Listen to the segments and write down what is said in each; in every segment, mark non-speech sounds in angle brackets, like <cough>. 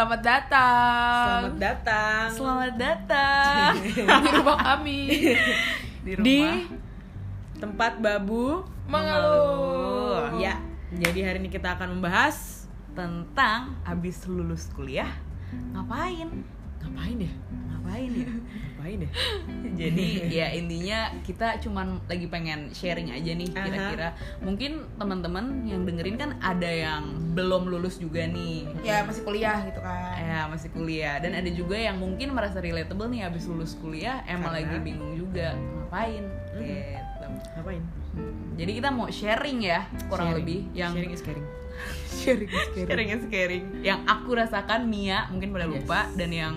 Selamat datang. Selamat datang Selamat datang <laughs> di rumah kami. Di rumah di tempat babu mengeluh. Ya, jadi hari ini kita akan membahas Tentang habis lulus kuliah ngapain? Ngapain ya? Ngapain ya? Ngapain ya? <laughs> Jadi ya <laughs> intinya kita cuman lagi pengen sharing aja nih kira-kira mungkin teman-teman yang dengerin kan ada yang belum lulus juga nih ya masih kuliah gitu kan ya masih kuliah dan ada juga yang mungkin merasa relatable nih habis lulus kuliah emang Karena- lagi bingung juga ngapain Mhm. gitu Ngapain? jadi kita mau sharing ya kurang Sharing. lebih yang sharing is caring. <laughs> sharing sharing is caring yang aku rasakan Mia mungkin pada Yes. lupa dan yang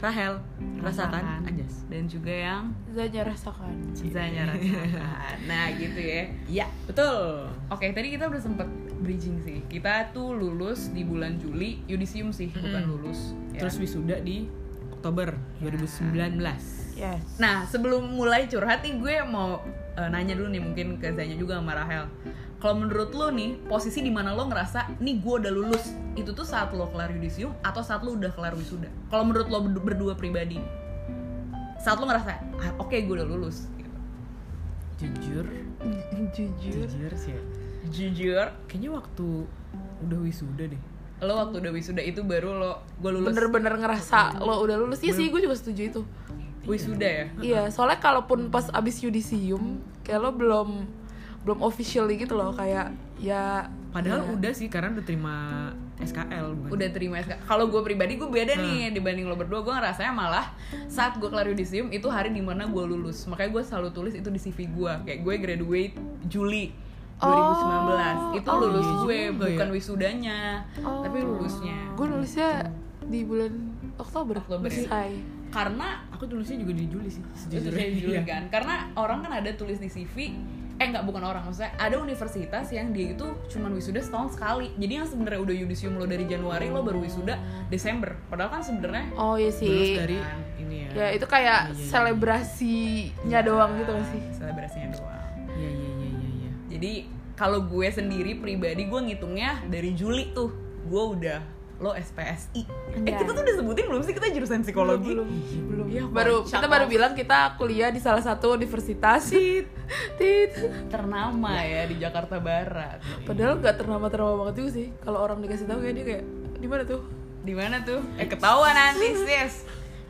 Rahel, rasakan Anjas. dan juga yang Zanya rasakan Zanya rasakan nah gitu ya Ya, betul. Oke, tadi kita udah sempet bridging sih. Kita tuh lulus di bulan Juli, yudisium sih, bukan Mm-mm. lulus. ya. Terus wisuda di Oktober 2019. yes nah sebelum mulai curhat nih, gue mau eh, nanya dulu nih mungkin ke Zanya juga sama Rahel. Kalau menurut lo nih, posisi di mana lo ngerasa, nih gue udah lulus, itu tuh saat lo kelar yudisium atau saat lo udah kelar wisuda? Kalau menurut lo berdu- berdua pribadi, saat lo ngerasa, ah, oke gue udah lulus. Gitu. Jujur, <laughs> jujur jujur sih. ya. Jujur, Kayaknya waktu udah wisuda deh. lo waktu udah wisuda itu baru lo, gue lulus bener-bener ngerasa lo udah lulus iya sih gue juga setuju itu wisuda ya? iya soalnya kalaupun pas abis yudisium kayak lo belum belum officially gitu loh kayak ya Padahal ya. udah sih karena udah terima SKL bukan? udah terima SK. Kalau gue pribadi gue beda nih dibanding lo berdua. Gue ngerasanya malah saat gue kelar yudisium itu hari di mana gue lulus. Makanya gue selalu tulis itu di CV gue. Kayak gue graduate Juli 2019. Oh, itu oh, lulus iya gue, juga bukan ya. wisudanya, Oh. tapi lulusnya. gue nulisnya di bulan Oktober Oktober ya? Karena Aku tulisnya juga di Juli sih. sejujurnya. saya Juli Iya. kan. Karena orang kan ada tulis di CV eh nggak bukan orang maksudnya ada universitas yang dia itu cuman wisuda setahun sekali jadi yang sebenarnya udah yudisium lo dari Januari lo baru wisuda Desember padahal kan sebenarnya oh iya Lulus sih dari ini ya. ya itu kayak Iya, iya, iya. selebrasinya doang gitu gak sih selebrasinya doang Iya iya iya iya iya. jadi kalau gue sendiri pribadi gue ngitungnya dari Juli tuh gue udah lo SPSI eh Iya. kita tuh udah sebutin belum sih kita jurusan psikologi belum belum Iya, baru kocak kita baru loh. bilang kita kuliah di salah satu universitas Tit. ternama ya di Jakarta Barat padahal nggak ternama ternama banget juga sih kalau orang dikasih tahu kayak dia kayak di mana tuh di mana tuh eh ketahuan nanti sis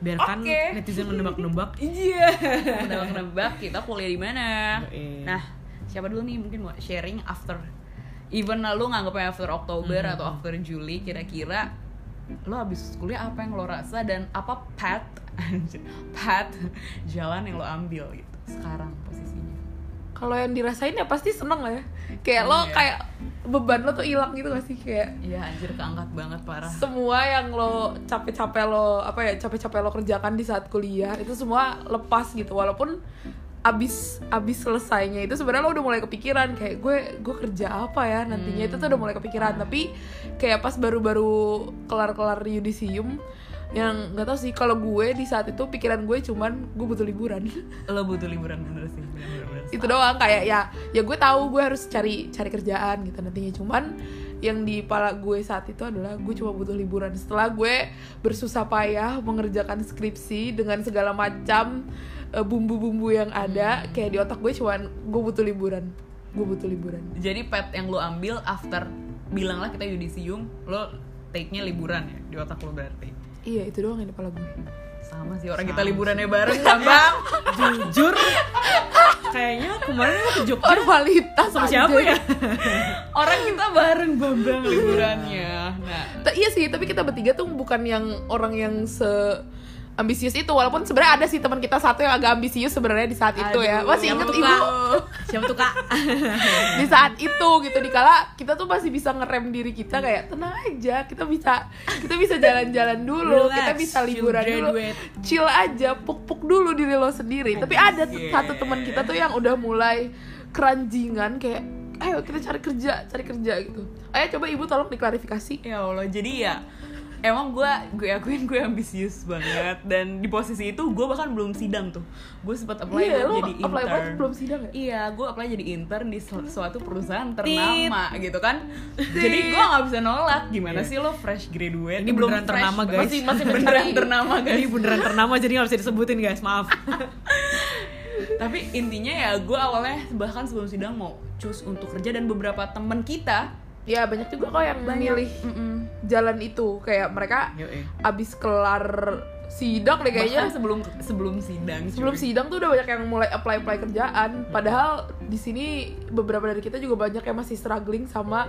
Biarkan Oke. netizen menebak-nebak. Iya. Menebak-nebak kita kuliah di mana. Nah, siapa dulu nih mungkin mau sharing after even lu nganggapnya after Oktober atau after Juli kira-kira lo habis kuliah apa yang lo rasa dan apa path path jalan yang lo ambil gitu sekarang posisinya. kalau yang dirasain ya pasti seneng lah ya kayak Seneng lo ya. kayak beban lo tuh hilang gitu gak sih kayak Iya anjir keangkat banget parah. semua yang lo capek-capek lo apa ya capek-capek lo kerjakan di saat kuliah itu semua lepas gitu walaupun abis abis selesainya itu sebenarnya lo udah mulai kepikiran kayak gue gue kerja apa ya nantinya itu tuh udah mulai kepikiran tapi kayak pas baru-baru kelar-kelar yudisium yang nggak tahu sih kalau gue di saat itu pikiran gue cuman gue butuh liburan <laughs> Lo butuh liburan bener sih. Bener-bener. itu doang kayak ya ya gue tahu gue harus cari cari kerjaan gitu nantinya cuman yang di kepala gue saat itu adalah gue cuma butuh liburan setelah gue bersusah payah mengerjakan skripsi dengan segala macam bumbu-bumbu yang ada kayak di otak gue cuman gue butuh liburan gue butuh liburan Jadi path yang lo ambil after bilanglah kita yudisium, lo take-nya liburan ya di otak lo berarti. iya itu doang yang di kepala gue Sama sih orang kita liburannya bareng kan bang. <laughs> Jujur. Kayaknya kemarin aku ke Jogja formalitas sama siapa anjay. ya? <laughs> Orang kita bareng bambang liburannya. Nah, Ta- iya sih tapi kita bertiga tuh bukan yang orang yang se ambisius itu walaupun sebenarnya ada sih teman kita satu yang agak ambisius sebenarnya di saat itu ya Aduh, masih inget ibu? Siapa tuh kak? <laughs> di saat itu gitu dikala kita tuh masih bisa ngerem diri kita kayak tenang aja kita bisa kita bisa jalan-jalan dulu Relax, kita bisa chill liburan dulu graduate. chill aja puk-puk dulu diri lo sendiri tapi ada Yeah. satu teman kita tuh yang udah mulai keranjingan kayak ayo kita cari kerja cari kerja gitu ayo coba ibu tolong diklarifikasi ya Allah jadi ya emang gue gue akuin gue ambisius banget. Dan di posisi itu gue bahkan belum sidang tuh. Gue sempat apply Iya, buat lo jadi apply intern. apply belum sidang ya? iya gue apply jadi intern di su- suatu perusahaan ternama gitu kan. Jadi gue nggak bisa nolak. Gimana Iya. sih lo fresh graduate? Ini beneran ternama, guys. masih masih beneran ternama guys. Ini beneran ternama jadi nggak bisa disebutin guys, maaf. <laughs> tapi intinya ya gue awalnya bahkan sebelum sidang mau choose untuk kerja dan beberapa temen kita Ya banyak juga kok yang banyak milih Mm-mm. jalan itu kayak mereka Yoi. abis kelar sidang deh Bahkan kayaknya sebelum sebelum sidang sebelum cuy. sidang tuh udah banyak yang mulai apply apply kerjaan padahal di sini beberapa dari kita juga banyak yang masih struggling sama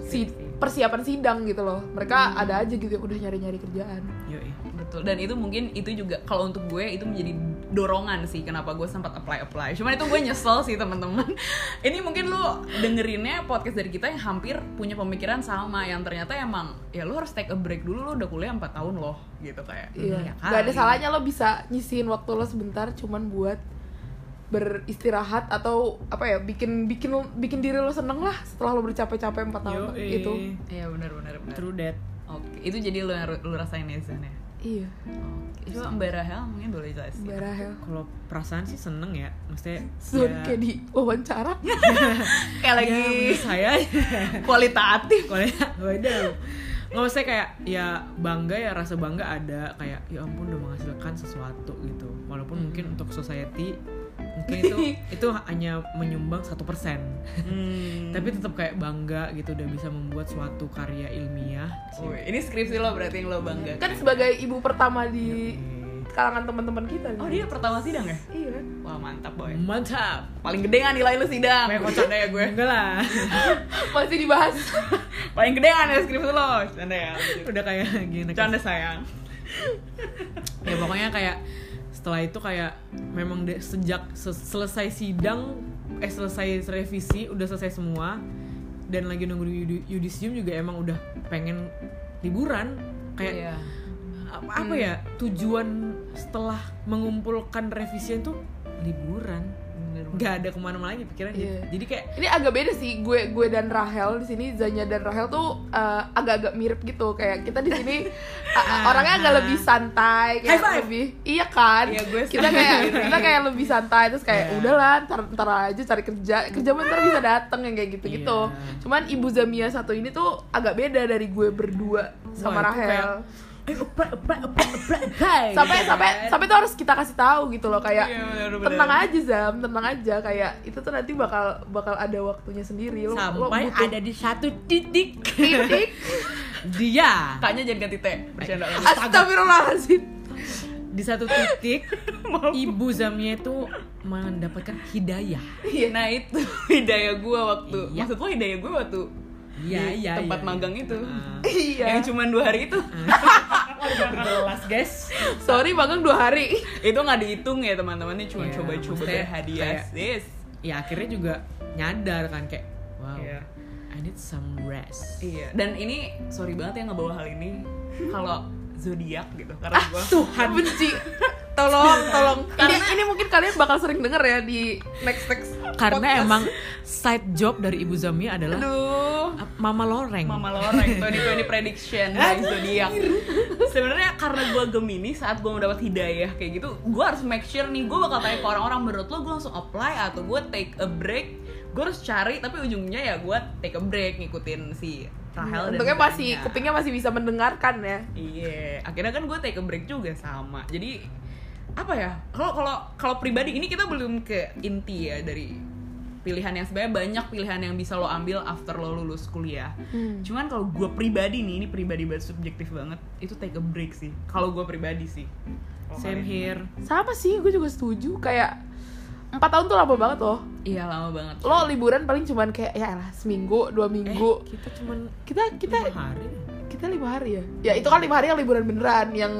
si persiapan sidang gitu loh. Mereka ada aja gitu yang udah nyari nyari kerjaan. Yoi. betul. Dan itu mungkin itu juga kalau untuk gue itu menjadi dorongan sih kenapa gue sempat apply apply cuman itu gue nyesel sih teman-teman. <laughs> Ini mungkin lu dengerinnya podcast dari kita yang hampir punya pemikiran sama yang ternyata emang ya lu harus take a break dulu lu udah kuliah 4 tahun loh gitu kayak. Iya. Ya nggak ada salahnya lo bisa nyisihin waktu lo sebentar cuman buat beristirahat atau apa ya bikin bikin bikin diri lo seneng lah setelah lo bercapek-capek 4 tahun Yoi. itu. Iya benar benar benar. True that. oke itu jadi lu yang lu rasain ya Zan ya? Iya. Oke. coba Mbak Rahel mungkin boleh jelasin. Mbak Rahel. Kalau perasaan sih seneng ya, maksudnya Sorry ya, kayak di wawancara. <laughs> Kayak lagi ya, saya kualitatif. Ya waduh nggak usah kayak ya bangga ya rasa bangga ada. Kayak ya ampun udah menghasilkan sesuatu gitu. Walaupun mungkin untuk society mungkin itu <laughs> itu hanya menyumbang satu persen. Hmm. <laughs> tapi tetap kayak bangga gitu udah bisa membuat suatu karya ilmiah. Wih, ini skripsi lo berarti yang lo bangga kan sebagai ibu pertama di kalangan teman-teman kita oh nih. dia pertama sidang ya? Iya. Wah mantap boy. Mantap. Paling gede nggak nilai lu sidang? Kayak bercanda ya gue. Enggak lah. <laughs> Masih dibahas. Paling gede nggak nilai skripsi lo? Bercanda ya udah kayak gini. Bercanda sayang. Ya pokoknya kayak setelah itu kayak memang de- sejak se- selesai sidang eh selesai revisi udah selesai semua dan lagi nunggu di yudi- yudisium juga emang udah pengen liburan kayak Iya. apa, apa ya tujuan setelah mengumpulkan revisian tuh liburan nggak ada ke mana-mana lagi pikiran gitu. Iya. jadi kayak ini agak beda sih gue gue dan Rahel di sini Zanya dan Rahel tuh uh, agak-agak mirip gitu kayak kita di sini <laughs> uh, orangnya agak lebih santai kayak High five! lebih iya kan Iya, gue kita kayak kita kayak lebih santai terus kayak Iya. udahlah ntar ntar aja cari kerja kerja bentar bisa dateng yang kayak gitu gitu Iya. cuman ibu Zamia satu ini tuh agak beda dari gue berdua sama Wah, Rahel kayak, "Eh, hai," sampai sampai sampai tuh harus kita kasih tahu gitu loh kayak Iya, tenang aja Zam tenang aja. Kayak itu tuh nanti bakal bakal ada waktunya sendiri. Lo lo sampai butuh ada di satu titik. Titik. <laughs> Dia. Kaknya jangan ganti teh bercanda. Astagfirullahaladzim. Di satu titik ibu Zamia itu mendapatkan hidayah. Iya. nah itu <laughs> hidayah gue waktu. Iya. maksud lo hidayah gue waktu Iya, di iya, tempat iya. magang itu. Ah. <laughs> Iya. Yang cuma dua hari itu. Jelas guys. Sorry magang dua hari. Itu nggak dihitung ya teman-teman. Ini cuma Iya, coba-coba berhadiah. kayak- yes. ya akhirnya juga nyadar kan kayak wow Iya. I need some rest. Iya, dan ini sorry banget ya ngebawa hal ini. Kalau zodiak gitu karena gua Tuhan. Benci Tolong, tolong ini, Karena- ini mungkin kalian bakal sering denger ya di next next karena podcast. emang side job dari ibu Zamia adalah aduh Mama Loreng Mama Loreng 2020 prediction by zodiak. Sebenarnya karena gue Gemini saat gue mendapat hidayah kayak gitu, gue harus make sure nih gue bakal tanya ke orang-orang menurut lo gue langsung apply atau gue take a break. Gue harus cari tapi ujungnya ya gue take a break ngikutin si Rahel dan Untungnya masih Zanya. kupingnya masih bisa mendengarkan ya Iya, akhirnya kan gue take a break juga sama. Jadi apa ya? Kalau kalau kalau pribadi ini kita belum ke inti ya dari pilihan yang sebenarnya banyak pilihan yang bisa lo ambil after lo lulus kuliah. Hmm. Cuman kalau gue pribadi nih, ini pribadi banget subjektif banget, itu take a break sih. Kalau gue pribadi sih. Kalau same here Sama sih, gue juga setuju Kayak empat tahun tuh lama banget loh? Iya lama banget. Lo liburan paling cuman kayak ya elah seminggu, dua eh, minggu kita cuman Kita kita lima hari kita lima hari ya ya itu kan lima hari yang liburan beneran yang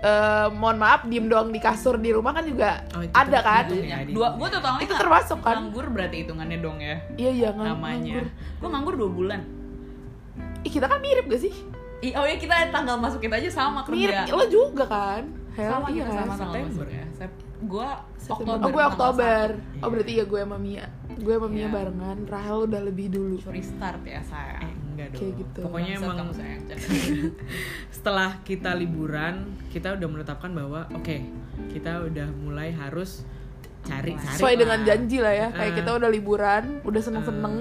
eh, mohon maaf diem doang di kasur di rumah kan juga Oh, itu ada ter- kan Iya, ya, dua gue tuh tau itu termasuk kan nganggur berarti hitungannya dong ya iya iya ngang- namanya. nganggur. Gue nganggur dua bulan. Ih, kita kan mirip gak sih Ih, oh ya kita tanggal masuk kita aja sama mirip kerja. lo juga kan Hel, sama iya kita kan sama tanggal September. ya. Sep gue September. Oktober. oh gue Oktober oh berarti iya gue sama Mia gue sama Mia Iya. barengan Rahel udah lebih dulu Sorry start ya saya. Eh Enggak dong. Kayak gitu. Pokoknya Bangsat emang kamu sayang <laughs> setelah kita liburan kita udah menetapkan bahwa oke kita udah mulai harus cari cari sesuai lah. dengan janji lah ya kayak Eh. kita udah liburan udah seneng seneng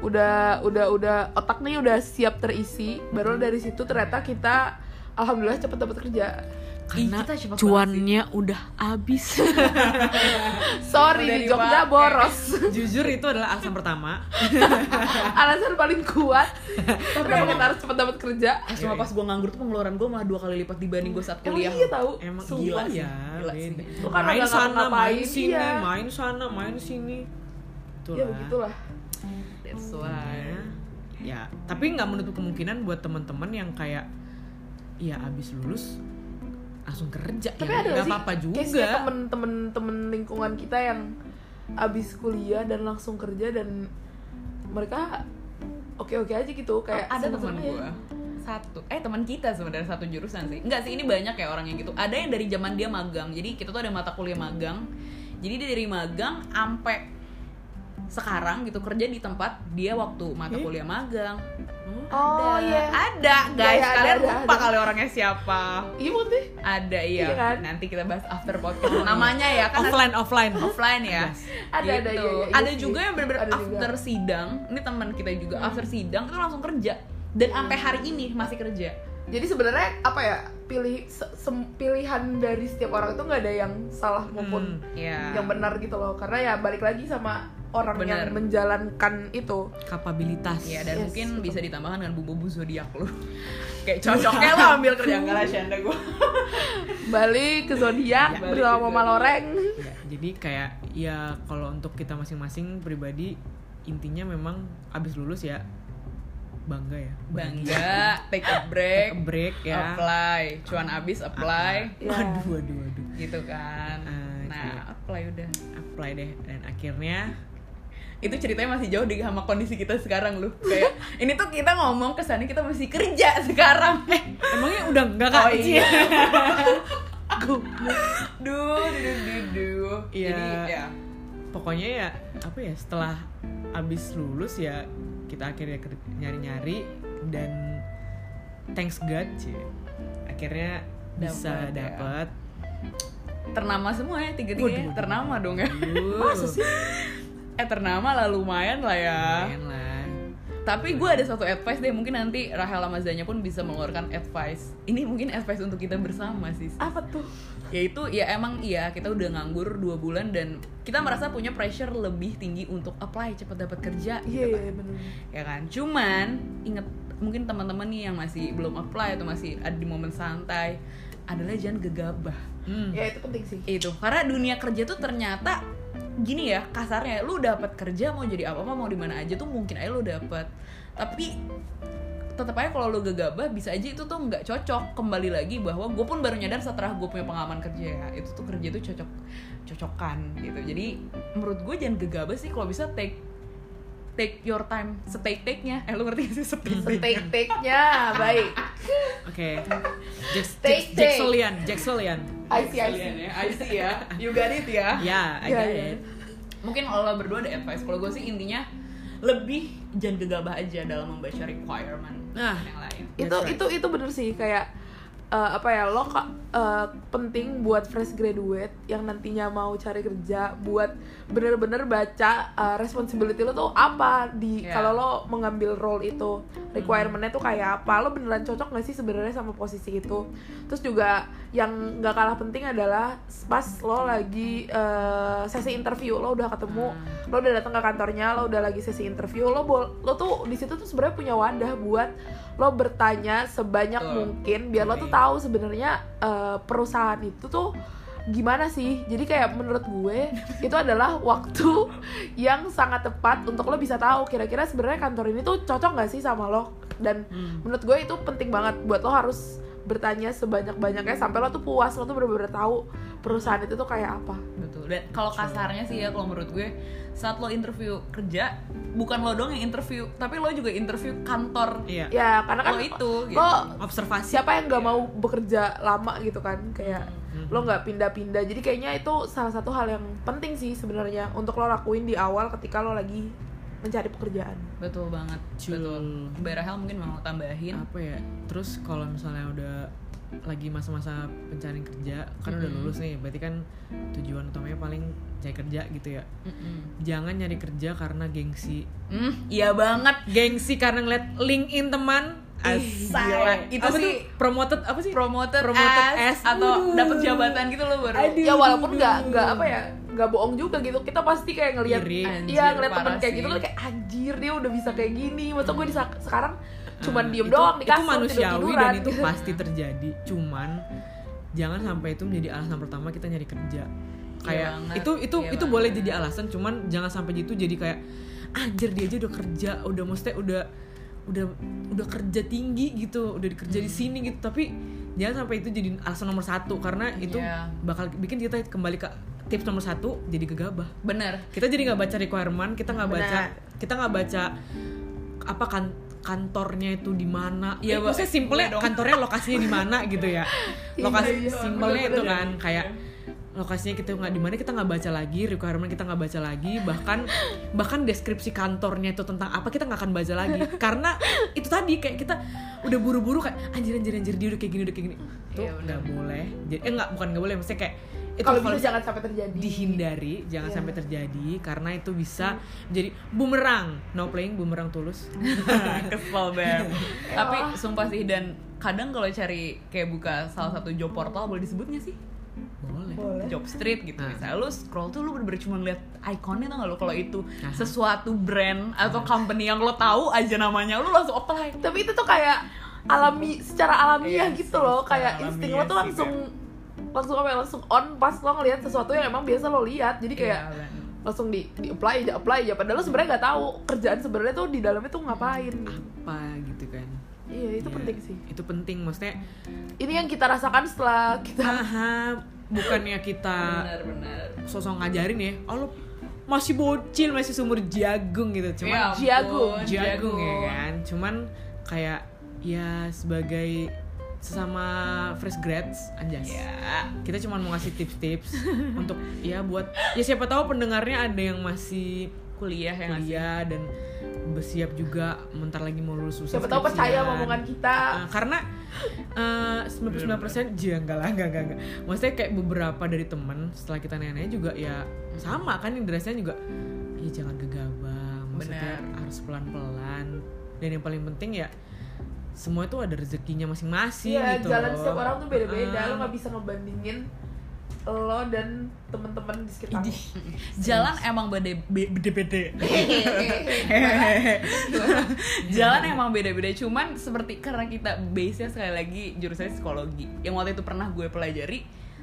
udah udah udah otak nih udah siap terisi baru dari situ ternyata kita alhamdulillah cepet dapat kerja karena Ih, kita cuannya udah habis <laughs> sorry Udah di Jogja dipakai. boros <laughs> jujur itu adalah alasan pertama <laughs> alasan paling kuat kenapa kita harus cepet dapat kerja Eh, cuma pas gue nganggur tuh pengeluaran gue malah dua kali lipat dibanding gue saat emang kuliah. iya tahu emang Sumpah. gila sih, ya gila sih. beda. Lu kan main sana main sini iya. main sana main sini Itulah. ya begitulah That's why. Ya, ya tapi nggak menutup kemungkinan buat teman-teman yang kayak ya abis lulus langsung kerja tapi ya ada nggak nggak apa-apa juga. temen-temen temen lingkungan kita yang abis kuliah dan langsung kerja dan mereka oke-oke aja gitu kayak ada teman gue satu. Eh teman kita sebenarnya satu jurusan sih. Enggak sih ini banyak ya orang yang gitu. Ada yang dari zaman dia magang. Jadi kita tuh ada mata kuliah magang. Jadi dia dari magang sampai sekarang gitu kerja di tempat dia waktu mata kuliah magang. Oh ada. iya. Ada guys. Iya, ada, kalian ada, lupa ada. kali orangnya siapa. Iya putih ada iya, Iya kan? nanti kita bahas after podcast. Namanya ya kan offline offline. Offline ya. Yes. Ada, ada, Gitu. iya, iya, iya ada sih. juga yang bener-bener Ada juga. after sidang. Ini teman kita juga after sidang itu langsung kerja. Dan sampai hari ini masih kerja. Jadi sebenarnya apa ya pilih se- pilihan dari setiap orang itu nggak ada yang salah maupun Hmm, ya yang benar gitu loh. Karena ya balik lagi sama orang Benar. yang menjalankan itu. Kapabilitas. Ya dan Yes, mungkin betul. bisa ditambahkan dengan bumbu-bumbu zodiak lu. <laughs> Kayak cocoknya lah ambil kerja enggak lah Shanda gue <laughs> balik ke zodiak Ya, bersama Mama Loreng. Ya, jadi kayak ya kalau untuk kita masing-masing pribadi intinya memang abis lulus ya bangga ya. Bangga <laughs> take a break Take a break ya. apply. Cuan abis apply. Ya. waduh waduh waduh. Gitu kan. Ah, nah iya. apply udah. Apply deh dan akhirnya itu ceritanya masih jauh di sama kondisi kita sekarang lu kayak <laughs> ini tuh kita ngomong kesannya kita masih kerja <laughs> sekarang. Eh emangnya udah enggak kak? Oh iya. Duh duh duh duh Iya. jadi ya. Pokoknya ya apa ya setelah abis lulus ya kita akhirnya nyari-nyari dan thanks God sih akhirnya bisa Dapet ya. dapet. Ternama semua ya tiga tiganya waduh. ternama dong ya. Masa sih? <laughs> eh ternama lah lumayan lah ya. Lumayan lah. Tapi gue ada satu advice deh mungkin nanti Rahel sama Zanya pun bisa mengeluarkan advice. Ini mungkin advice untuk kita bersama sih. Apa tuh? Yaitu ya emang iya kita udah nganggur dua bulan dan kita merasa punya pressure lebih tinggi untuk apply cepet dapat kerja iya gitu iya kan. benar ya kan? Cuman inget mungkin teman-teman nih yang masih belum apply atau masih ada di momen santai adalah jangan gegabah. Hmm. ya itu penting sih. Itu karena dunia kerja tuh ternyata gini ya kasarnya lu dapat kerja mau jadi apa apa mau di mana aja tuh mungkin aja lu dapat tapi tetap aja kalau lu gegabah bisa aja itu tuh nggak cocok. Kembali lagi bahwa gue pun baru nyadar setelah gue punya pengalaman kerja ya itu tuh kerja tuh cocok cocokan gitu. Jadi menurut gue jangan gegabah sih kalau bisa take take your time setake take nya eh lu ngerti gak sih setake take take take nya baik Oke. Jack Take, Jack take. Jackselian, Jackselian. I see I see ya I see ya you got it ya Ya, I Iya, got iya. it. mungkin kalau berdua ada advice kalau gue sih intinya lebih jangan gegabah aja dalam membaca requirement Nah. yang lain itu right. itu itu bener sih kayak eh, apa ya lo kak eh, penting buat fresh graduate yang nantinya mau cari kerja buat bener-bener baca eh, responsibility lo tuh apa? Di Yeah. kalau lo mengambil role itu requirementnya tuh kayak apa? Lo beneran cocok gak sih sebenarnya sama posisi itu? Terus juga yang nggak kalah penting adalah pas lo lagi eh, sesi interview lo udah ketemu lo udah datang ke kantornya lo udah lagi sesi interview lo bol lo tuh di situ tuh sebenarnya punya wadah buat lo bertanya sebanyak Betul. mungkin biar lo tuh tahu sebenarnya eh, perusahaan itu tuh gimana sih jadi kayak menurut gue <laughs> itu adalah waktu yang sangat tepat untuk lo bisa tahu kira-kira sebenarnya kantor ini tuh cocok gak sih sama lo dan Hmm. menurut gue itu penting banget buat lo harus bertanya sebanyak-banyaknya sampai lo tuh puas lo tuh bener-bener tahu perusahaan itu tuh kayak apa betul dan kalau kasarnya sih ya kalau menurut gue saat lo interview kerja bukan lo dong yang interview tapi lo juga interview kantor Iya. ya karena kan lo itu gitu. lo Observasi. siapa yang nggak mau bekerja lama gitu kan kayak Hmm. lo nggak pindah-pindah jadi kayaknya itu salah satu hal yang penting sih sebenarnya untuk lo lakuin di awal ketika lo lagi mencari pekerjaan. Betul banget Cul. betul. Mbak Rahel mungkin mau tambahin. Apa ya terus kalau misalnya udah lagi masa-masa pencarian kerja kan udah Mm-mm. lulus nih berarti kan tujuan utamanya paling cari kerja gitu ya. Mm-mm. jangan nyari kerja karena gengsi. Hmm, iya banget. Gengsi karena ngeliat LinkedIn teman Gila. Itu apa sih tuh? Promoted apa sih? promoted, Promoted as, as. atau dapat jabatan gitu loh baru. Aduh. ya walaupun nggak nggak apa ya nggak bohong juga gitu. Kita pasti kayak ngelihat iya ngeliat temen kayak gitu tuh kayak anjir dia udah bisa kayak gini. Masa gue di sekarang cuman Ah, diem itu- doang di kasur itu manusiawi dan itu <laughs> pasti terjadi. Cuman jangan sampai itu menjadi alasan pertama kita nyari kerja. Kayak banget, itu itu iya itu banget. boleh jadi alasan cuman jangan sampai itu jadi kayak anjir dia aja udah kerja. Udah maksudnya udah udah udah kerja tinggi gitu udah kerja Hmm. di sini gitu. Tapi jangan sampai itu jadi alasan nomor satu karena itu Iya. bakal bikin kita kembali ke tips nomor satu jadi gegabah. Bener. Kita jadi nggak baca requirement kita nggak baca kita nggak baca apa kan kantornya itu di mana. Iya, ya, Mbak. maksudnya simpelnya Iya kantornya lokasinya di mana gitu ya. <laughs> Lokasi Iya, iya, simpelnya itu kan kayak lokasinya kita nggak di mana kita nggak baca lagi requirement kita nggak baca lagi bahkan bahkan deskripsi kantornya itu tentang apa kita nggak akan baca lagi. Karena itu tadi kayak kita udah buru-buru kayak anjir anjir anjir dia udah kayak gini udah kayak gini. Itu Iya, bener. nggak boleh. Jadi eh nggak bukan nggak boleh maksudnya kayak itu kalau bisa jangan sampai terjadi. dihindari jangan Iya. sampai terjadi karena itu bisa menjadi bumerang. No playing bumerang tulus. <laughs> Kesel banget <laughs> tapi sumpah sih dan kadang kalau cari kayak buka salah satu job portal boleh disebutnya sih boleh. Boleh. Job street gitu. Nah. misalnya lu scroll tuh lu bener-bener cuma lihat ikonnya tau gak lo kalau itu Aha. sesuatu brand atau company yang lo tahu aja namanya lu langsung apply. Tapi itu tuh kayak alami secara alamiah Iya gitu loh. kayak insting lo tuh alamiah sih, langsung langsung apa ya langsung on pas lo ngelihat sesuatu yang emang biasa lo lihat. Jadi kayak Iya, langsung di, di apply aja apply aja. Padahal lo sebenarnya nggak tahu kerjaan sebenarnya tuh di dalamnya tuh ngapain. Apa gitu kan iya itu Iya, penting sih. Itu penting maksudnya ini yang kita rasakan setelah kita aha, bukannya kita bener-bener sosok ngajarin ya oh lo masih bocil masih seumur jagung gitu. Cuman Ya jagung, ampun, jagung. Ya kan. Cuman kayak ya sebagai sesama fresh grads anjas. Ya. Kita cuma mau ngasih tips-tips <laughs> untuk ya buat ya siapa tahu pendengarnya ada yang masih kuliah ya sih? kuliah dan bersiap juga bentar lagi mau lulus usaha siapa tahu percaya omongan kita Uh, karena uh, 99% ya enggak lah enggak, enggak, enggak. Maksudnya kayak beberapa dari temen setelah kita nanya juga ya sama kan yang juga ya jangan gegabah maksudnya Benar. harus pelan-pelan dan yang paling penting ya semua itu ada rezekinya masing-masing Iya, gitu jalan loh. setiap orang tuh beda-beda Uh, lo nggak bisa ngebandingin lo dan teman-teman di sekitar idih. <laughs> <laughs> jalan emang beda beda beda. Jalan emang beda-beda cuman seperti karena kita base nya sekali lagi jurusannya psikologi. Yang waktu itu pernah gue pelajari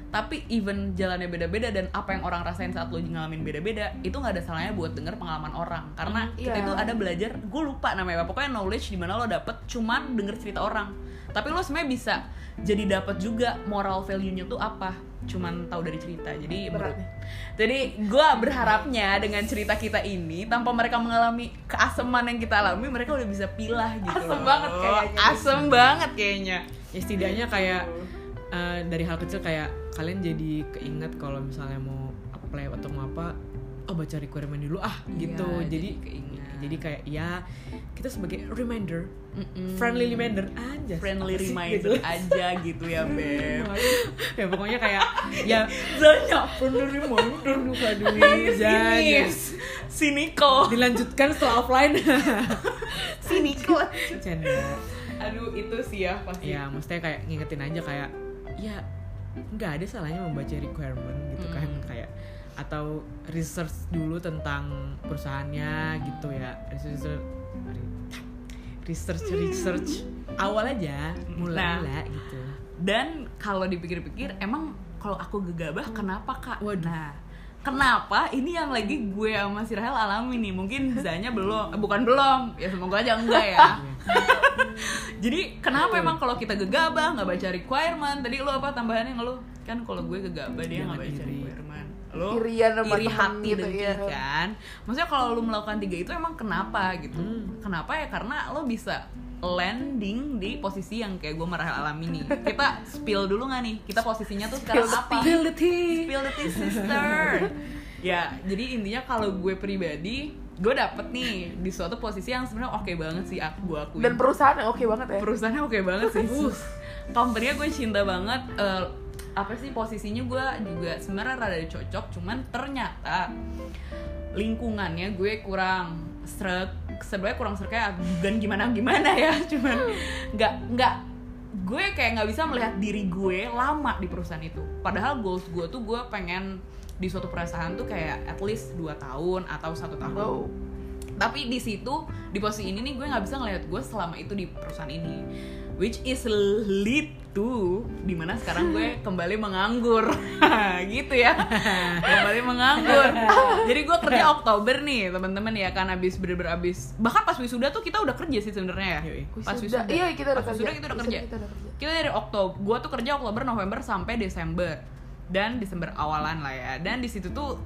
tapi even jalannya beda-beda dan apa yang orang rasain saat lo ngalamin beda-beda itu nggak ada salahnya buat denger pengalaman orang. Karena Hmm, kita iya. itu ada belajar gue lupa namanya apa. Pokoknya knowledge di mana lo dapet cuman denger cerita orang tapi lo sebenarnya bisa jadi dapat juga moral value-nya tuh apa cuman tahu dari cerita jadi Berat menurut- jadi gue berharapnya dengan cerita kita ini tanpa mereka mengalami keaseman yang kita alami mereka udah bisa pilah gitu Asem loh. banget kayaknya. asem banget kayaknya ya setidaknya kayak uh, dari hal kecil kayak kalian jadi keinget kalau misalnya mau apply atau mau apa oh baca requirement dulu ah gitu Iya, jadi jadi keinget. Jadi kayak ya kita sebagai reminder Mm-mm. friendly reminder aja. Friendly sih? reminder gitu. aja gitu ya beb. Ya pokoknya kayak ya Zanya friendly reminder luka duit. <laughs> Sinis. Siniko. Dilanjutkan setelah offline. <laughs> Siniko. Canda aduh itu sih ya pasti. Ya maksudnya kayak ngingetin aja kayak ya nggak ada salahnya membaca requirement gitu kan. Hmm. kayak atau research dulu tentang perusahaannya gitu ya. Research research research awal aja mulai Nah. gitu. dan kalau dipikir-pikir emang kalau aku gegabah kenapa kak? Waduh. nah kenapa ini yang lagi gue sama si Rahel alami nih? Mungkin Zanya belum eh, bukan belum. Ya semoga aja enggak ya. <laughs> Jadi kenapa emang kalau kita gegabah nggak baca requirement? Tadi lo apa tambahannya lo kan kalau gue gegabah dia nggak baca requirement lo Irian sama iri hati gitu, dengki ya. kan maksudnya kalau lo melakukan tiga itu emang kenapa gitu Hmm. kenapa ya karena lo bisa landing di posisi yang kayak gue merah alami nih kita spill dulu nggak nih kita posisinya tuh sekarang Spill apa. Spill the tea. spill the tea sister ya jadi intinya kalau gue pribadi gue dapet nih di suatu posisi yang sebenarnya oke banget sih aku gue akuin Dan perusahaan yang oke banget ya. perusahaannya oke banget sih <laughs> uh, company-nya gue cinta banget Eh, apa sih posisinya gue juga sebenarnya rada cocok cuman ternyata lingkungannya gue kurang srek sebenarnya kurang sreknya bukan gimana gimana ya? <laughs> Cuman nggak nggak gue kayak nggak bisa melihat diri gue lama di perusahaan itu. Padahal goals gue tuh gue pengen di suatu perusahaan tuh kayak at least 2 tahun atau satu tahun. Wow. tapi di situ di posisi ini nih gue nggak bisa ngeliat gue selama itu di perusahaan ini. Which is lead to di mana sekarang gue <laughs> kembali menganggur. <laughs> Gitu ya. <laughs> Kembali menganggur. Jadi gue kerja Oktober nih teman-teman ya kan abis bener-bener abis bahkan pas wisuda tuh kita udah kerja sih sebenarnya ya. Pas Wisuda. Iya, kita udah pas kerja. wisuda kita udah kerja. kita udah kerja. kita dari Oktober gue tuh kerja Oktober November sampai Desember. Dan Desember awalan lah ya. Dan di situ tuh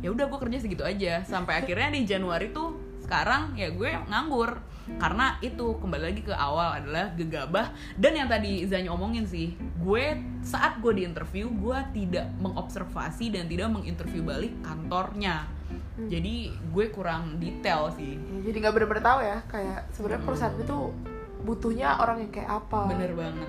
ya udah gue kerja segitu aja. Sampai akhirnya di Januari tuh sekarang ya gue nganggur karena itu kembali lagi ke awal adalah gegabah. Dan yang tadi Zanya omongin sih gue saat gue di interview gue tidak mengobservasi dan tidak menginterview balik kantornya. Jadi gue kurang detail sih. Jadi nggak bener-bener tahu ya kayak sebenarnya perusahaan itu butuhnya orang yang kayak apa. bener banget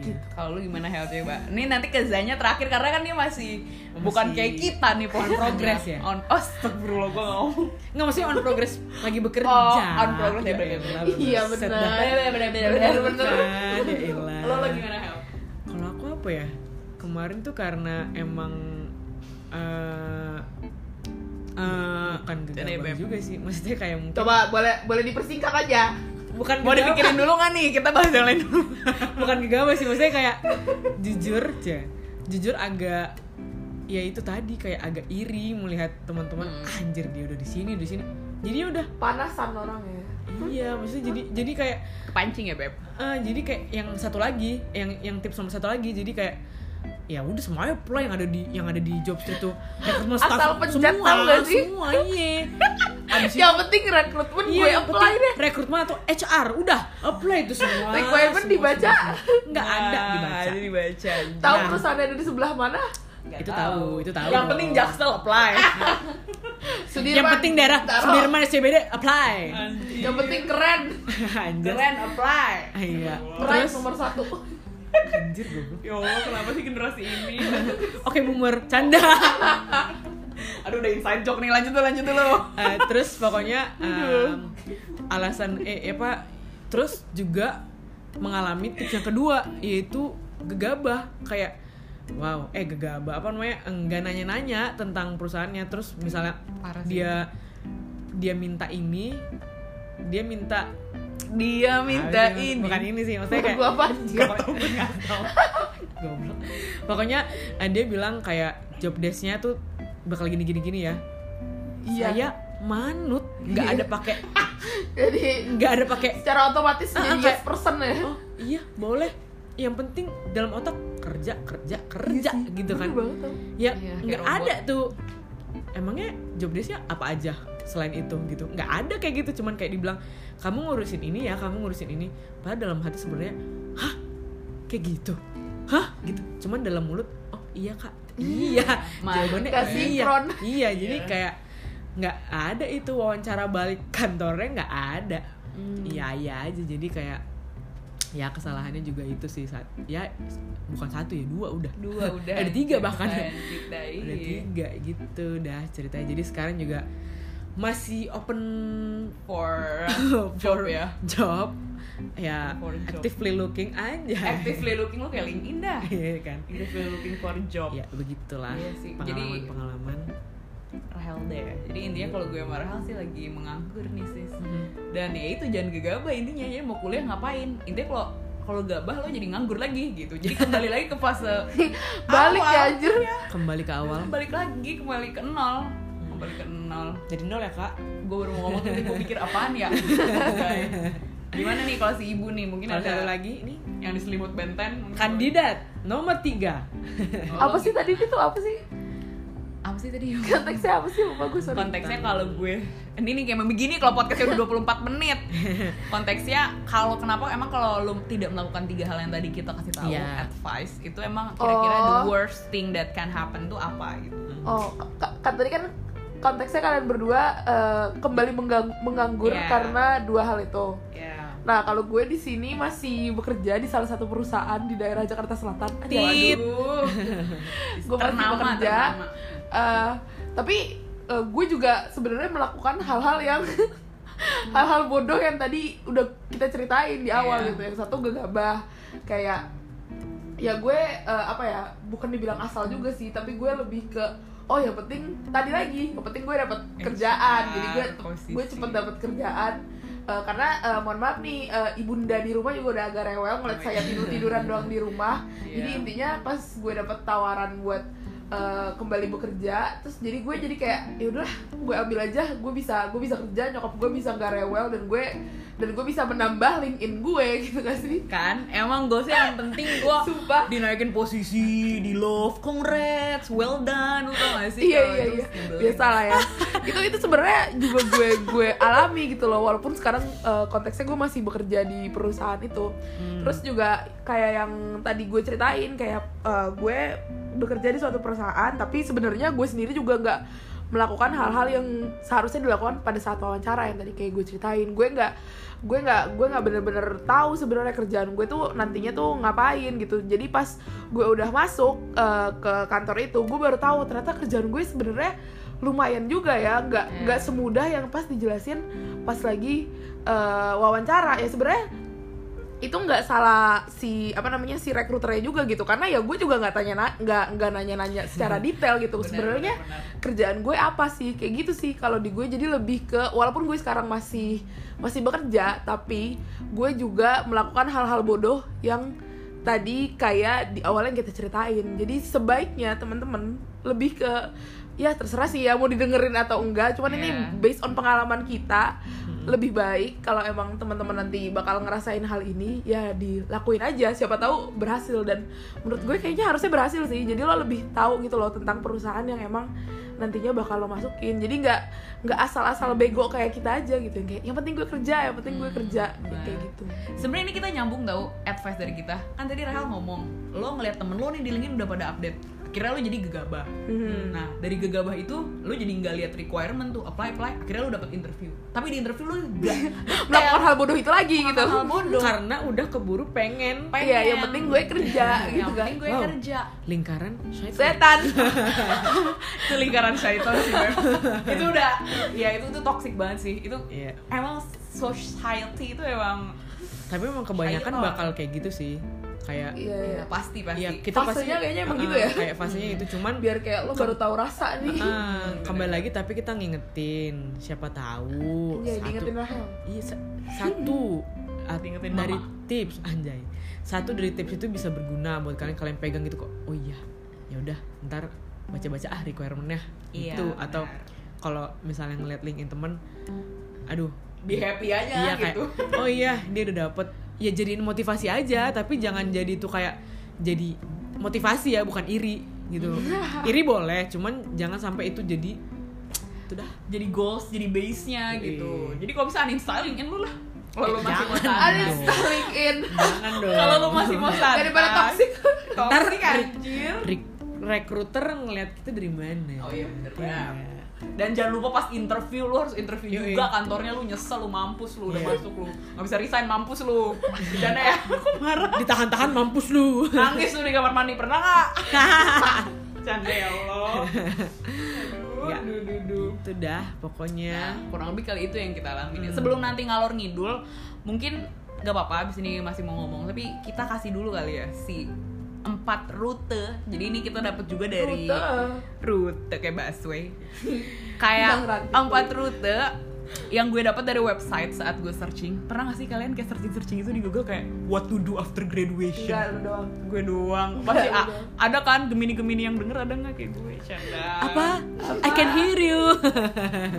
Ya. Kalau lu gimana Hel coba? Ini nanti ke Zanya terakhir karena kan dia masih, Masih bukan kayak kita nih on progress ya? On oh, astagfirullah gue ngomong. Nggak maksudnya on progress lagi bekerja. Oh, on progress, ya, elah, Iya, bener Bener, bener. bener. Kan, ya. Lo lo gimana Hel? Kalau aku apa ya? Kemarin tuh karena emang eh eh, kan gegabah juga sih. Maksudnya kayak mungkin Coba boleh boleh dipersingkat aja. Bukan Mau gegabah. dipikirin dulu nggak nih? Kita bahas yang lain dulu. <laughs> bukan gegabah sih maksudnya kayak jujur aja jujur agak ya itu tadi kayak agak iri melihat teman-teman Hmm. anjir dia udah di sini di sini jadi udah Panasan orang ya. iya maksudnya jadi jadi kayak Kepancing ya beb. ah, jadi kayak yang satu lagi yang yang tips nomor satu lagi jadi kayak ya udah semuanya apply yang ada di yang ada di jobs itu rekrutmen Asal staff pencet semua tau gak sih? semua iya abis itu Yang penting rekrutmen Iya, gue yang apply penting deh. rekrutmen atau HR udah apply itu semua. Requirement Semua, dibaca. Nggak ada Nah, dibaca. Dibaca. Tahu Nah. perusahaan ada di sebelah mana? Nggak Itu tahu, itu tahu. Yang penting Jaksel apply. <laughs> Sudirman. yang penting daerah Taruh. Sudirman SCBD apply. Yang penting keren. <laughs> Anjir. Keren apply. Iya. Terus nomor satu. Anjir goblok. Ya Allah, kenapa sih generasi ini? Oke, boomer, canda. <laughs> Aduh, udah inside joke nih. Lanjut dulu, lanjut dulu. Eh, terus pokoknya em, alasan eh apa terus juga mengalami tips yang kedua yaitu gegabah kayak wow eh gegabah apa namanya enggak nanya-nanya tentang perusahaannya terus misalnya Parah sih. dia dia minta ini dia minta Dia minta Ah, ini. bukan ini sih maksudnya kayak Gua apa? Gak tau gue gak tau. Goblok. Pokoknya eh, dia bilang kayak job desk-nya tuh bakal gini-gini gini ya. Iya. Saya manut. Nggak ada pakai <laughs> Jadi nggak ada pakai secara otomatis Ah, jadi kayak- yes person ya. oh iya boleh. Yang penting dalam otak kerja kerja kerja gitu kan. banget ya Iya, nggak robot. ada tuh. Emangnya job desk-nya apa aja selain itu gitu. Nggak ada kayak gitu cuman kayak dibilang kamu ngurusin ini ya kamu ngurusin ini. Padahal dalam hati sebenarnya hah? Kayak gitu? Hah? Gitu. Cuman dalam mulut oh iya kak. Iya. jawabannya iya. Iya jadi Iya. kayak nggak ada itu wawancara balik kantornya nggak ada. Hmm. iya iya aja. Jadi kayak ya kesalahannya juga itu sih saat ya bukan satu ya dua udah. Dua <laughs> udah. ada tiga bahkan. Kita, ada tiga gitu dah ceritanya. Jadi sekarang juga masih open <laughs> For job ya. job ya For job. actively looking aja Actively looking lu kayak LinkedIn dah. <laughs> Iya kan Actively looking for job. ya begitulah Iya sih, pengalaman jadi- pengalaman Rahel deh. Jadi intinya kalau gue sama Rahel sih lagi menganggur nih sis. Mhm. Dan ya itu jangan gegabah intinya ya mau kuliah ngapain. Intinya kalau kalau gabah lo jadi nganggur lagi gitu. Jadi kembali lagi ke fase <laughs> Balik awal. ya anjir. kembali ke awal Balik lagi kembali ke nol. Kembali ke nol. jadi nol ya kak Gue baru mau ngomong tadi gue pikir apaan ya. <laughs> Guys. Gimana nih kalau si ibu nih mungkin kalau ada lagi ini yang diselimut benten kandidat nomor tiga Oh, Apa sih tadi itu apa sih? apa sih tadi Konteksnya apa sih? Lupa gue sorry. konteksnya kalau gue ini nih kayak begini kalau podcastnya udah 24 menit <laughs> konteksnya kalau kenapa emang kalau lu tidak melakukan tiga hal yang tadi kita kasih tahu Iya. advice itu emang kira-kira the Oh. worst thing that can happen tuh apa gitu Oh, ka- kan tadi kan konteksnya kalian berdua eh, kembali menggang- menganggur Iya. karena dua hal itu. Ya. Nah, kalau gue di sini masih bekerja di salah satu perusahaan di daerah Jakarta Selatan. Tit. Waduh. <laughs> gue masih bekerja. ternama. Eh, tapi eh, gue juga sebenarnya melakukan hal-hal yang <laughs> hal-hal bodoh yang tadi udah kita ceritain di awal Iya. gitu. Yang satu gegabah kayak ya gue eh, apa ya bukan dibilang asal juga sih tapi gue lebih ke oh yang penting tadi lagi yang penting gue dapat kerjaan jadi gue posisi. gue cepet dapat kerjaan Eh, karena eh, mohon maaf nih eh, ibunda di rumah juga udah agak rewel ngeliat saya tidur tiduran doang di rumah <laughs> Iya. jadi intinya pas gue dapet tawaran buat eh, kembali bekerja terus jadi gue jadi kayak ya udahlah gue ambil aja gue bisa gue bisa kerja nyokap gue bisa nggak rewel dan gue dan gue bisa menambah LinkedIn gue <laughs> gitu gak sih kan emang gue sih yang penting gue Sumpah. dinaikin posisi di love congrats well done lu tau gak sih iya Kalau iya iya nyebelin. biasa lah ya <laughs> itu itu sebenarnya juga gue gue alami gitu loh walaupun sekarang eh, konteksnya gue masih bekerja di perusahaan itu Hmm. terus juga kayak yang tadi gue ceritain kayak eh, gue bekerja di suatu perusahaan tapi sebenarnya gue sendiri juga nggak melakukan hal-hal yang seharusnya dilakukan pada saat wawancara yang tadi kayak gue ceritain. Gue nggak gue nggak gue nggak bener-bener tahu sebenarnya kerjaan gue tuh nantinya tuh ngapain gitu. Jadi pas gue udah masuk eh, ke kantor itu gue baru tahu ternyata kerjaan gue sebenarnya lumayan juga ya. Nggak Iya. nggak semudah yang pas dijelasin pas lagi eh, wawancara. Ya sebenarnya itu nggak salah si apa namanya si rekruternya juga gitu. Karena ya gue juga nggak tanya na- nggak nggak nanya-nanya secara <laughs> detail gitu. Benar, sebenarnya benar, benar. kerjaan gue apa sih? Kayak gitu sih. Kalau di gue jadi lebih ke walaupun gue sekarang masih masih bekerja tapi gue juga melakukan hal-hal bodoh yang tadi kayak di awal yang kita ceritain. Jadi sebaiknya teman-teman lebih ke ya terserah sih ya mau didengerin atau enggak. Cuman ini Iya. based on pengalaman kita lebih baik kalau emang teman-teman nanti bakal ngerasain hal ini ya dilakuin aja. Siapa tahu berhasil. Dan menurut gue kayaknya harusnya berhasil sih. Jadi lo lebih tahu gitu loh tentang perusahaan yang emang nantinya bakal lo masukin. Jadi nggak nggak asal-asal bego kayak kita aja gitu. Yang kayak yang penting gue kerja yang penting gue kerja. Benar. kayak gitu. Sebenarnya ini kita nyambung tau advice dari kita. Kan tadi Rahel ngomong, lo ngeliat temen lo nih di LinkedIn udah pada update. Akhirnya lo jadi gegabah. Mhm. Nah dari gegabah itu lo jadi nggak lihat requirement tuh apply apply. Akhirnya lo dapet interview. Tapi di interview lo gak <laughs> melakukan hal bodoh itu lagi gitu hal bodoh. karena udah keburu pengen Pengen. iya yang penting gue kerja <laughs> yang gitu kan penting gue Wow. kerja. lingkaran syaitan. setan <laughs> itu lingkaran syaitan sih Beb. itu udah ya itu tuh toxic banget sih itu Iya. emang society itu emang tapi memang kebanyakan bakal kayak gitu sih kayak iya ya, iya pasti pasti. ya kita pasti Fasenya kayaknya emang Ah, gitu ya. kayak fasenya itu cuman biar kayak lo baru tahu rasa nih. Ah, kembali lagi tapi kita ngingetin. Siapa tahu Iya, satu iya sa- satu <laughs> at- Diingetin dari mama. tips anjay. Satu dari tips itu bisa berguna buat kalian kalian pegang gitu kok. Oh iya ya udah ntar baca-baca ah requirementnya. Iya, itu atau kalau misalnya ngeliat linkin temen aduh. Be happy aja iya kayak gitu. oh iya dia udah dapet ya jadiin motivasi aja tapi jangan jadi itu kayak jadi motivasi ya bukan iri gitu. <laughs> Iri boleh cuman jangan sampai itu jadi itu dah. Jadi goals jadi base nya gitu. Iya. jadi kalau bisa uninstall LinkedIn lu lah. Kalau lu Eh, masih mau uninstalling in jangan dong. Kalau lu masih mau sana daripada toxic. Toxic anjir. Re- recruiter ngeliat kita dari mana? Oh iya bener Iya. Dan jangan lupa pas interview lu harus interview Yoi. juga kantornya lu nyesel lu mampus lu udah Iya. masuk lu nggak bisa resign mampus lu bercanda ya <laughs> aku marah ditahan-tahan mampus lu nangis lu di kamar mandi pernah nggak <laughs> canda ya Allah Ya. itu dah pokoknya Nah, kurang lebih kali itu yang kita alami. Hmm. Sebelum nanti ngalor ngidul, mungkin gak apa-apa abis ini masih mau ngomong, tapi kita kasih dulu kali ya si empat rute. Jadi ini kita dapat juga dari Rute. rute kayak busway. <laughs> Kayak empat rute yang gue dapat dari website saat gue searching. Pernah gak sih kalian kayak searching-searching itu di Google kayak what to do after graduation? enggak doang Gue doang. Pasti Enggak, a- ada kan gemini-gemini yang denger ada nggak kayak gue? Canda. apa I can hear you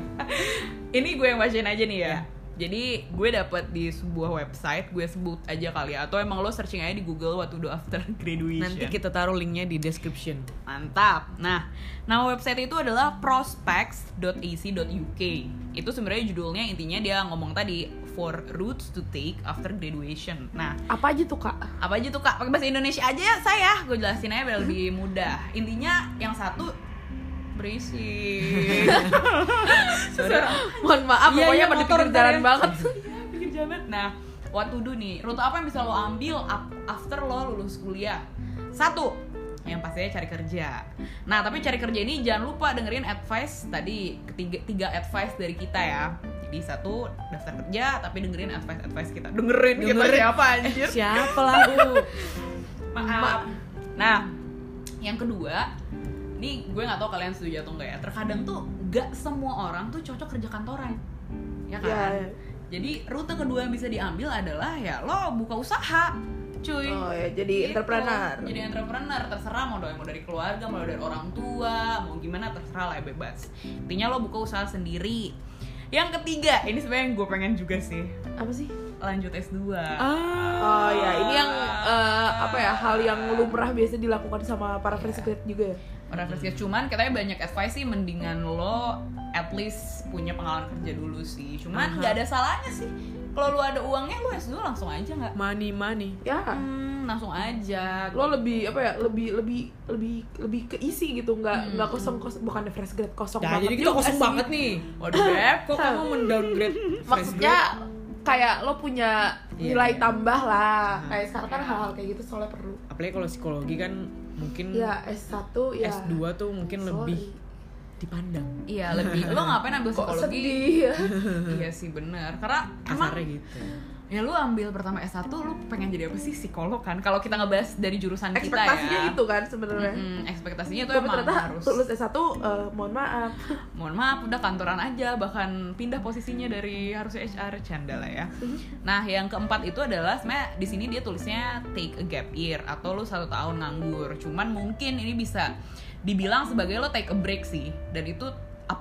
<laughs> ini gue yang bacain aja nih ya. Ya. Jadi gue dapet di sebuah website, gue sebut aja kali ya. Atau emang lo searching aja di Google what to do after <laughs> graduation. nanti kita taruh linknya di description Mantap. Nah, nama website itu adalah prospects.ac.uk. Itu sebenarnya judulnya intinya dia ngomong tadi for routes to take after graduation. Nah, apa aja tuh kak apa aja tuh kak? Pakai bahasa Indonesia aja ya saya. Gue jelasin aja biar lebih mudah. Intinya yang satu berisik <laughs> Mohon maaf, Iya, pokoknya iya, pada pinggir ntar jalan banget. <laughs> Iya, pinggir jalan. Nah, what to do nih? Rute apa yang bisa lo ambil after lo lulus kuliah? Satu, yang pastinya cari kerja. Nah, tapi cari kerja ini jangan lupa dengerin advice tadi ketiga tiga advice dari kita ya. Jadi satu daftar kerja, tapi dengerin advice advice kita. Dengerin, kita Dengerin. siapa anjir? Siapa lah lu? <laughs> Maaf. Nah, yang kedua, nih gue nggak tahu kalian setuju atau enggak ya. Terkadang tuh nggak semua orang tuh cocok kerja kantoran, ya kan? Iya, iya. Jadi rute kedua yang bisa diambil adalah ya lo buka usaha, cuy. Oh ya, jadi Gitu. entrepreneur. Jadi entrepreneur terserah mau dari mau dari keluarga, mau dari orang tua, mau gimana terserah lah ya bebas. Intinya lo buka usaha sendiri. Yang ketiga, ini sebenarnya yang gue pengen juga sih Apa sih? lanjut S2. Ah. Oh ya, ini yang eh, apa ya hal yang lumrah biasa dilakukan sama para fresh grad juga ya. Para fresh grad. cuman katanya banyak advice sih mendingan lo at least punya pengalaman kerja dulu sih. Cuman nggak ada salahnya sih. Kalau lo ada uangnya lo S2 langsung aja nggak? Money money. Ya, Hmm, langsung aja. lo lebih apa ya lebih lebih lebih lebih keisi gitu nggak Hmm. nggak kosong kosong bukan fresh grad kosong Nah, banget jadi kita juga kosong sih. banget nih. Waduh <laughs> beb, Kok kamu mendowngrade maksudnya grade? kayak lo punya Iya, nilai iya. tambah lah Nah. kayak sekarang kan hal-hal kayak gitu soalnya perlu apalagi kalau psikologi kan mungkin ya S1 ya S2 tuh mungkin Sorry. lebih dipandang. Iya lebih. Lo ngapain ambil kok psikologi? sedih ya iya sih bener. Karena emang gitu. Ya lu ambil pertama S1 lu pengen jadi apa sih? Psikolog kan? Kalau kita ngebahas dari jurusan kita ekspektasinya ya. itu kan sebenarnya. Mm-mm, ekspektasinya tuh tapi emang ternyata harus. lulus S1 eh, mohon maaf. <laughs> Mohon maaf udah kantoran aja bahkan pindah posisinya dari harusnya HR canda lah ya. Nah yang keempat itu adalah sebenarnya di sini dia tulisnya take a gap year atau lu satu tahun nganggur. Cuman mungkin ini bisa dibilang sebagai lo take a break sih. Dan itu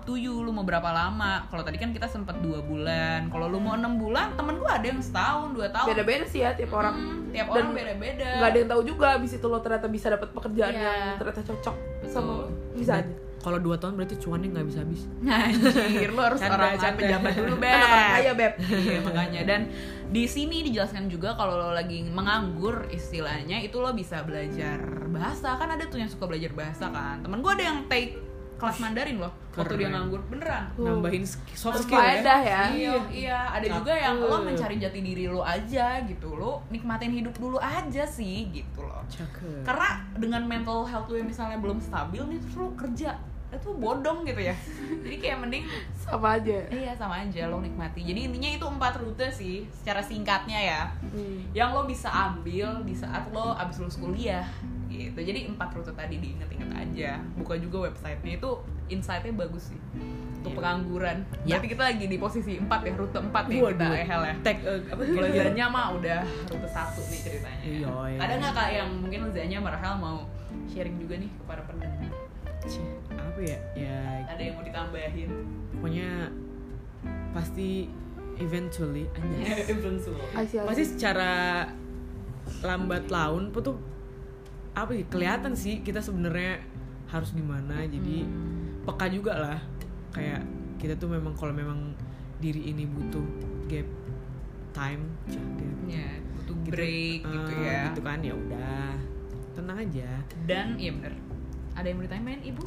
up to you lu mau berapa lama? Kalau tadi kan kita sempat dua bulan. Kalau lu mau enam bulan temen gua ada yang setahun dua tahun. Beda-beda sih ya tiap orang. Hmm, tiap Dan orang beda-beda. nggak ada yang tahu juga abis itu lo ternyata bisa dapat pekerjaan Iya. yang ternyata cocok sama lo. Bisa aja. Kalau 2 tahun berarti cuannya nggak bisa habis. Anjir, lu harus Canda, orang canda. pejabat dulu, Beb. kan orang kaya beb. <laughs> Iya, makanya. Dan di sini dijelaskan juga kalau lo lagi menganggur istilahnya itu lo bisa belajar bahasa. Kan ada tuh yang suka belajar bahasa kan. Temen gue ada yang take kelas Mandarin loh waktu dia nganggur beneran Uh. Nambahin soft skill ya. ya iya iya ada juga yang lo mencari jati diri lo aja gitu lo nikmatin hidup dulu aja sih gitu loh Cakep. karena dengan mental health lo yang misalnya belum stabil nih terus lo kerja itu bodong gitu ya <laughs> jadi kayak mending sama aja Iya sama aja lo nikmati. Jadi intinya itu empat rute sih secara singkatnya ya. Hmm. Yang lo bisa ambil di saat lo abis lulus kuliah gitu. Jadi empat rute tadi diinget-inget aja. Buka juga websitenya itu insightnya bagus sih untuk Iya. pengangguran. Ya. Berarti kita lagi di posisi empat ya rute empat nih kita Waduh. ehel ya. Tag eh, Zanya mah udah rute satu nih ceritanya. Iya, iya. Ada nggak kak yang mungkin Zanya Marhal mau sharing juga nih kepada pendengar? Cih, apa ya? Ya Ada yang mau ditambahin? pokoknya pasti eventually anjas. <laughs> Eventual. Asia pasti secara lambat laun tuh apa ya kelihatan sih kita sebenarnya harus di mana jadi peka juga lah. Kayak kita tuh memang kalau memang diri ini butuh gap time cah, gap Ya, butuh gitu. break gitu Eh, ya. gitu kan ya udah. Tenang aja. Dan iya bener. Ada yang mau ditambahin ibu?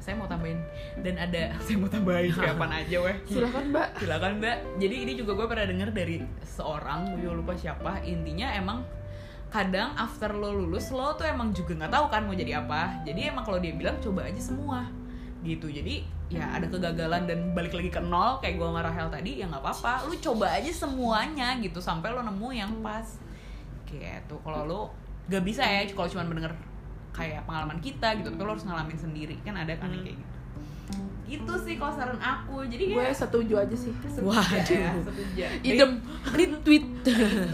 Saya mau tambahin. Dan ada <laughs> saya mau tambahin kapan aja weh. Silakan mbak. Silakan mbak. Jadi ini juga gue pernah denger dari seorang gue lupa siapa. Intinya emang kadang after lo lulus lo tuh emang juga nggak tahu kan mau jadi apa. Jadi emang kalau dia bilang coba aja semua. Gitu. Jadi ya ada kegagalan dan balik lagi ke nol kayak gue sama Rahel tadi ya nggak apa-apa. Lu coba aja semuanya gitu sampai lo nemu yang pas. Gitu. Kalau lo gak bisa ya kalau cuma mendengar kayak pengalaman kita gitu tapi lo harus ngalamin sendiri. Kan ada kan yang kayak gitu gitu sih kalau saran aku jadi gue kayak setuju aja sih Waduh, ya, setuju. idem retweet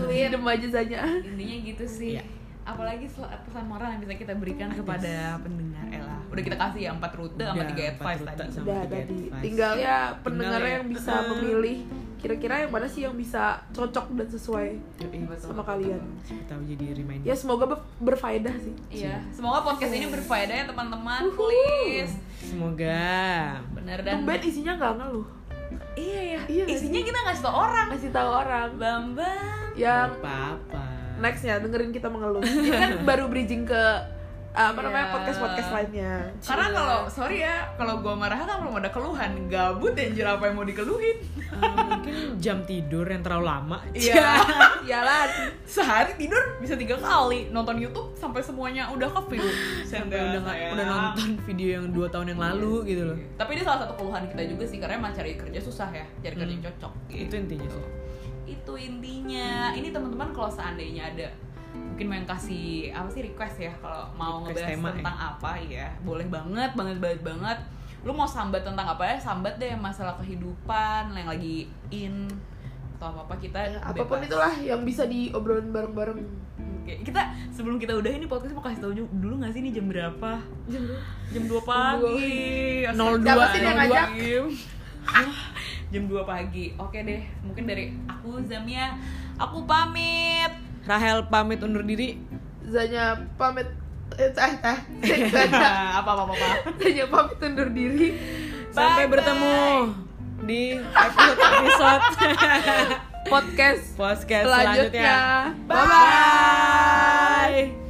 idem aja saja Intinya gitu sih. Iya. Apalagi pesan moral yang bisa kita berikan kepada pendengar Ella. Udah kita kasih ya empat rute sama tiga advice tadi. sama udah tiga tadi advice. tinggal ya pendengar ya. yang bisa Ah. memilih kira-kira yang mana sih yang bisa cocok dan sesuai Yoi, Betul. sama kalian kita jadi reminder ya semoga ber- berfaedah sih Iya. Semoga podcast ini berfaedah ya teman-teman. Please. semoga Bener dan tumben isinya nggak ngeluh Iya ya. Iya nggak Isinya kita ngasih tau orang. kasih tahu orang Bambang. yang apa apa next ya dengerin kita mengeluh ini kan baru bridging ke apa namanya Iya. podcast podcast lainnya Karena Cila. kalau sorry ya, kalau gua marah kan belum ada keluhan, gabut anjir apa yang mau dikeluhin. Eh, mungkin jam tidur yang terlalu lama Iya. Jalan. Sehari tidur bisa tiga kali, nonton YouTube sampai semuanya udah ke view. sampai udah nggak- udah nonton video yang dua tahun yang lalu gitu loh Tapi ini salah satu keluhan kita juga sih karena emang cari kerja susah ya, cari kerja yang Hmm. cocok. itu intinya sih Itu intinya. Ini teman-teman kalau seandainya ada mungkin mau yang kasih apa sih request ya kalau mau Request ngebahas tema ya. tentang apa ya boleh banget banget banget banget lu mau sambat tentang apa ya sambat deh masalah kehidupan yang lagi in atau apa apa kita Ya, apa pun bebas. itulah yang bisa diobrolin bareng-bareng Oke, kita sebelum kita udah ini podcast mau kasih tahu dulu nggak sih ini jam berapa? Jam 2 pagi. Nol dua, ngajak? jam 2 pagi. Oke deh, mungkin dari aku Zamia, aku pamit. Rahel pamit undur diri. Zanya pamit. Eh eh eh. Zanya <laughs> apa apa apa. apa. Zanya pamit undur diri. Sampai Bye-bye. bertemu di episode episode <laughs> podcast podcast selanjutnya. selanjutnya. Bye bye